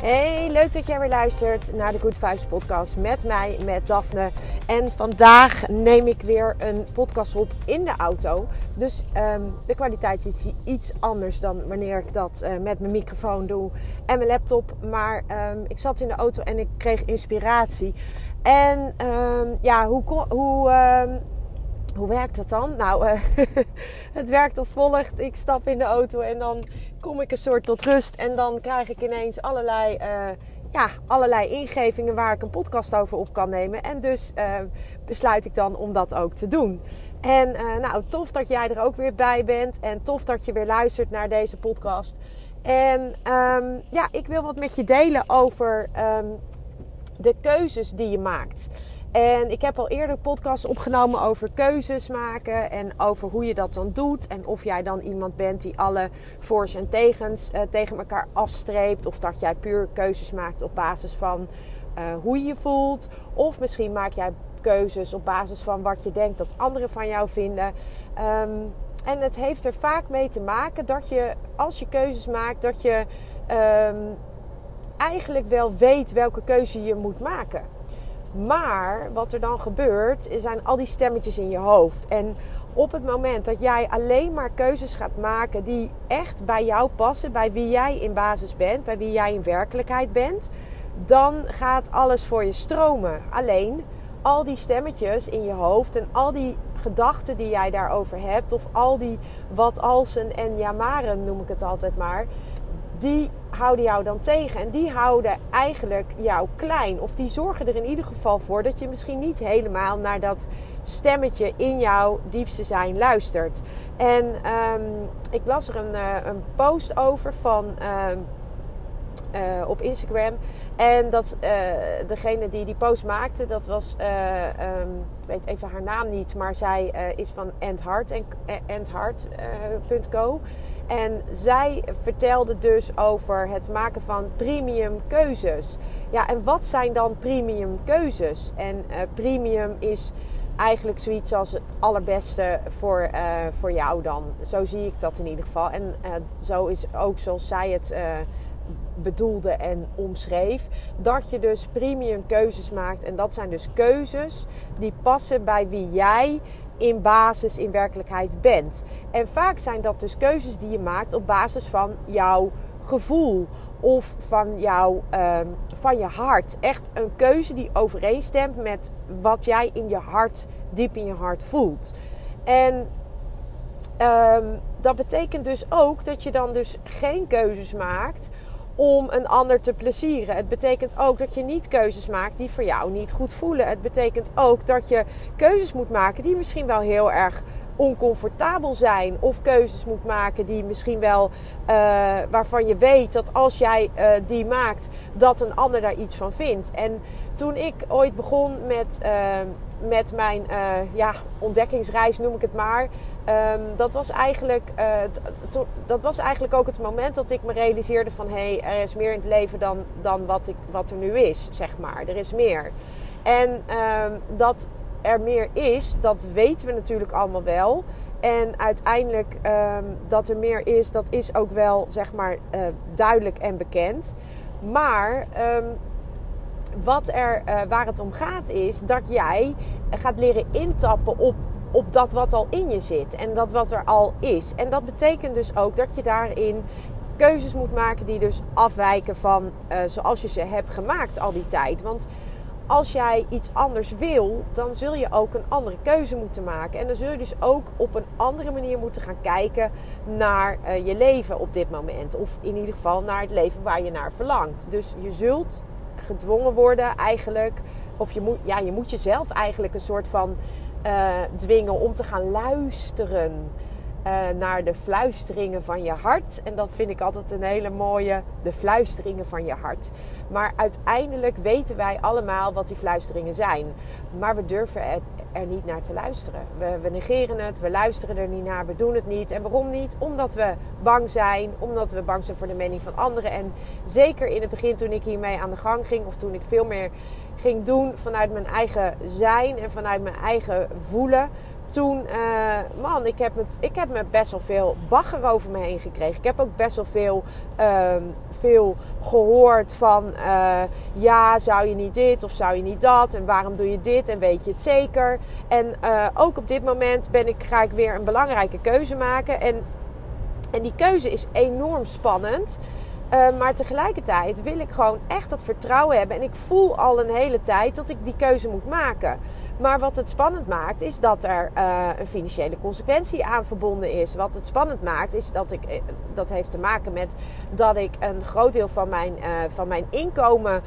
Hey, leuk dat jij weer luistert naar de Good Vibes podcast met mij, met Daphne. En vandaag neem ik weer een podcast op in de auto. Dus ehm, de kwaliteit is iets anders dan wanneer ik dat uh, met mijn microfoon doe en mijn laptop. Maar um, ik zat in de auto en ik kreeg inspiratie. En um, ja, hoe, hoe hoe werkt dat dan? Nou, uh, het werkt als volgt. Ik stap in de auto en dan kom ik een soort tot rust. En dan krijg ik ineens allerlei, uh, ja, allerlei ingevingen waar ik een podcast over op kan nemen. En dus uh, besluit ik dan om dat ook te doen. En nou, tof dat jij er ook weer bij bent. En tof dat je weer luistert naar deze podcast. En um, ja, ik wil wat met je delen over um, de keuzes die je maakt. En ik heb al eerder podcasts opgenomen over keuzes maken en over hoe je dat dan doet. En of jij dan iemand bent die alle voor's en tegens uh, tegen elkaar afstreept. Of dat jij puur keuzes maakt op basis van uh, hoe je je voelt. Of misschien maak jij keuzes op basis van wat je denkt dat anderen van jou vinden. Um, en het heeft er vaak mee te maken dat je, als je keuzes maakt, dat je um, eigenlijk wel weet welke keuze je moet maken. Maar wat er dan gebeurt, zijn al die stemmetjes in je hoofd. En op het moment dat jij alleen maar keuzes gaat maken die echt bij jou passen, bij wie jij in basis bent, bij wie jij in werkelijkheid bent, dan gaat alles voor je stromen. Alleen al die stemmetjes in je hoofd en al die gedachten die jij daarover hebt, of al die wat alsen en jamaren noem ik het altijd maar, die houden jou dan tegen. En die houden eigenlijk jou klein. Of die zorgen er in ieder geval voor dat je misschien niet helemaal naar dat stemmetje in jouw diepste zijn luistert. En um, ik las er een, uh, een post over van. Um, uh, op Instagram. En dat uh, degene die die post maakte, dat was, um, ik weet even haar naam niet, maar zij is van Endhart en Endhart.co. En zij vertelde dus over het maken van premium keuzes. Ja, en wat zijn dan premium keuzes? En uh, premium is eigenlijk zoiets als het allerbeste voor, uh, voor jou dan. Zo zie ik dat in ieder geval. En uh, zo is ook zoals zij het bedoelde en omschreef. Dat je dus premium keuzes maakt. En dat zijn dus keuzes die passen bij wie jij in basis in werkelijkheid bent. En vaak zijn dat dus keuzes die je maakt op basis van jouw gevoel of van, jouw, uh, van je hart. Echt een keuze die overeenstemt met wat jij in je hart, diep in je hart voelt. En um, dat betekent dus ook dat je dan dus geen keuzes maakt om een ander te plezieren. Het betekent ook dat je niet keuzes maakt die voor jou niet goed voelen. Het betekent ook dat je keuzes moet maken die misschien wel heel erg oncomfortabel zijn. Of keuzes moet maken die misschien wel uh, waarvan je weet dat als jij uh, die maakt, dat een ander daar iets van vindt. En toen ik ooit begon met, uh, met mijn ja, ontdekkingsreis, noem ik het maar. Um, dat, was eigenlijk, dat was eigenlijk ook het moment dat ik me realiseerde van hé, hey, er is meer in het leven dan, dan wat, ik, wat er nu is, zeg maar. Er is meer. En um, dat er meer is, dat weten we natuurlijk allemaal wel. En uiteindelijk um, dat er meer is, dat is ook wel zeg maar uh, duidelijk en bekend. Maar wat er, uh, waar het om gaat is dat jij gaat leren intappen op, op dat wat al in je zit. En dat wat er al is. En dat betekent dus ook dat je daarin keuzes moet maken die dus afwijken van uh, zoals je ze hebt gemaakt al die tijd. Want als jij iets anders wil, dan zul je ook een andere keuze moeten maken. En dan zul je dus ook op een andere manier moeten gaan kijken naar uh, je leven op dit moment. Of in ieder geval naar het leven waar je naar verlangt. Dus je zult gedwongen worden eigenlijk, of je moet, ja, je moet jezelf eigenlijk een soort van uh, dwingen om te gaan luisteren naar de fluisteringen van je hart. En dat vind ik altijd een hele mooie, de fluisteringen van je hart. Maar uiteindelijk weten wij allemaal wat die fluisteringen zijn. Maar we durven er, er niet naar te luisteren. We, we, negeren het, we luisteren er niet naar, we doen het niet. En waarom niet? Omdat we bang zijn, omdat we bang zijn voor de mening van anderen. En zeker in het begin toen ik hiermee aan de gang ging, of toen ik veel meer ging doen vanuit mijn eigen zijn en vanuit mijn eigen voelen toen, uh, man, ik heb, het, ik heb me best wel veel bagger over me heen gekregen. Ik heb ook best wel veel, uh, veel gehoord van, uh, ja, zou je niet dit of zou je niet dat? En waarom doe je dit en weet je het zeker? En eh, ook op dit moment ben ik, ga ik weer een belangrijke keuze maken. En, en die keuze is enorm spannend. maar tegelijkertijd wil ik gewoon echt dat vertrouwen hebben. En ik voel al een hele tijd dat ik die keuze moet maken. Maar wat het spannend maakt, is dat er uh, een financiële consequentie aan verbonden is. Wat het spannend maakt, is dat ik. Eh, dat heeft te maken met dat ik een groot deel van mijn, uh, van mijn inkomen.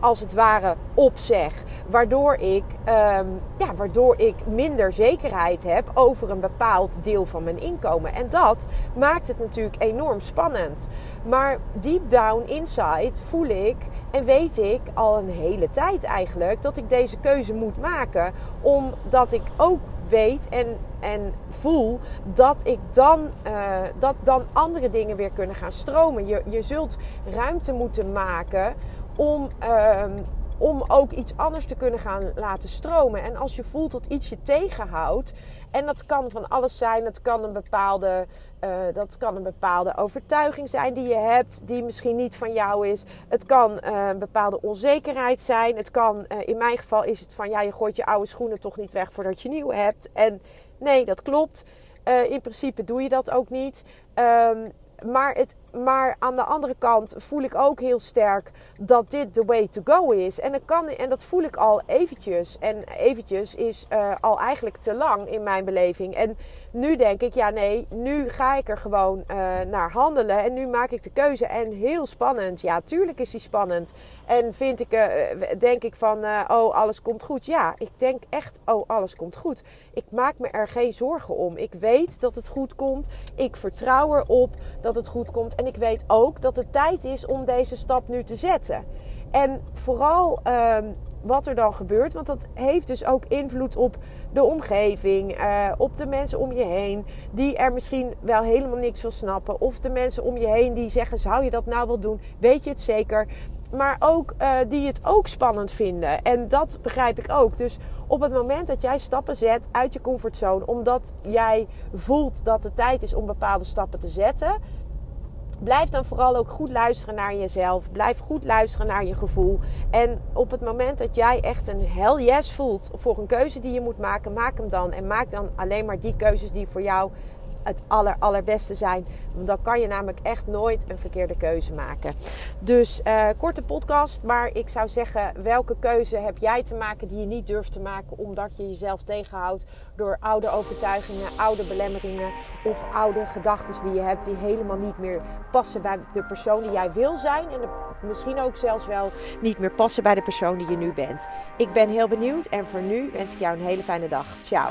als het ware opzeg. Waardoor ik, um, ja, waardoor ik minder zekerheid heb over een bepaald deel van mijn inkomen. En dat maakt het natuurlijk enorm spannend. Maar deep down inside voel ik en weet ik al een hele tijd eigenlijk dat ik deze keuze moet maken. Omdat ik ook weet en, en voel dat ik dan, uh, dat dan andere dingen weer kunnen gaan stromen. Je, je zult ruimte moeten maken om, uh, om ook iets anders te kunnen gaan laten stromen. En als je voelt dat iets je tegenhoudt, en dat kan van alles zijn, het kan een bepaalde uh, dat kan een bepaalde overtuiging zijn die je hebt, die misschien niet van jou is. Het kan uh, een bepaalde onzekerheid zijn. Het kan, uh, in mijn geval is het van ja, je gooit je oude schoenen toch niet weg voordat je nieuwe hebt. En nee, dat klopt. in principe doe je dat ook niet. Um, maar, het, maar aan de andere kant voel ik ook heel sterk dat dit the way to go is. En dat, en dat voel ik al eventjes. En eventjes is uh, al eigenlijk te lang in mijn beleving. En nu denk ik, ja nee, nu ga ik er gewoon uh, naar handelen. En nu maak ik de keuze. En heel spannend. Ja, tuurlijk is die spannend. En vind ik, uh, denk ik van, oh, alles komt goed. Ja, ik denk echt, oh, alles komt goed. Ik maak me er geen zorgen om. Ik weet dat het goed komt. Ik vertrouw erop dat het goed komt. En ik weet ook dat het tijd is om deze stap nu te zetten. En vooral um, wat er dan gebeurt, want dat heeft dus ook invloed op de omgeving, uh, op de mensen om je heen, die er misschien wel helemaal niks van snappen. Of de mensen om je heen die zeggen: Zou je dat nou wel doen? Weet je het zeker? Maar ook uh, die het ook spannend vinden. En dat begrijp ik ook. Dus op het moment dat jij stappen zet uit je comfortzone, omdat jij voelt dat het tijd is om bepaalde stappen te zetten Blijf dan vooral ook goed luisteren naar jezelf. Blijf goed luisteren naar je gevoel. En op het moment dat jij echt een hell yes voelt voor een keuze die je moet maken, maak hem dan. En maak dan alleen maar die keuzes die voor jou het aller, allerbeste zijn. Dan kan je namelijk echt nooit een verkeerde keuze maken. Dus uh, korte podcast, maar ik zou zeggen: welke keuze heb jij te maken die je niet durft te maken omdat je jezelf tegenhoudt door oude overtuigingen, oude belemmeringen of oude gedachten die je hebt die helemaal niet meer passen bij de persoon die jij wil zijn en misschien ook zelfs wel niet meer passen bij de persoon die je nu bent. Ik ben heel benieuwd en voor nu wens ik jou een hele fijne dag. Ciao.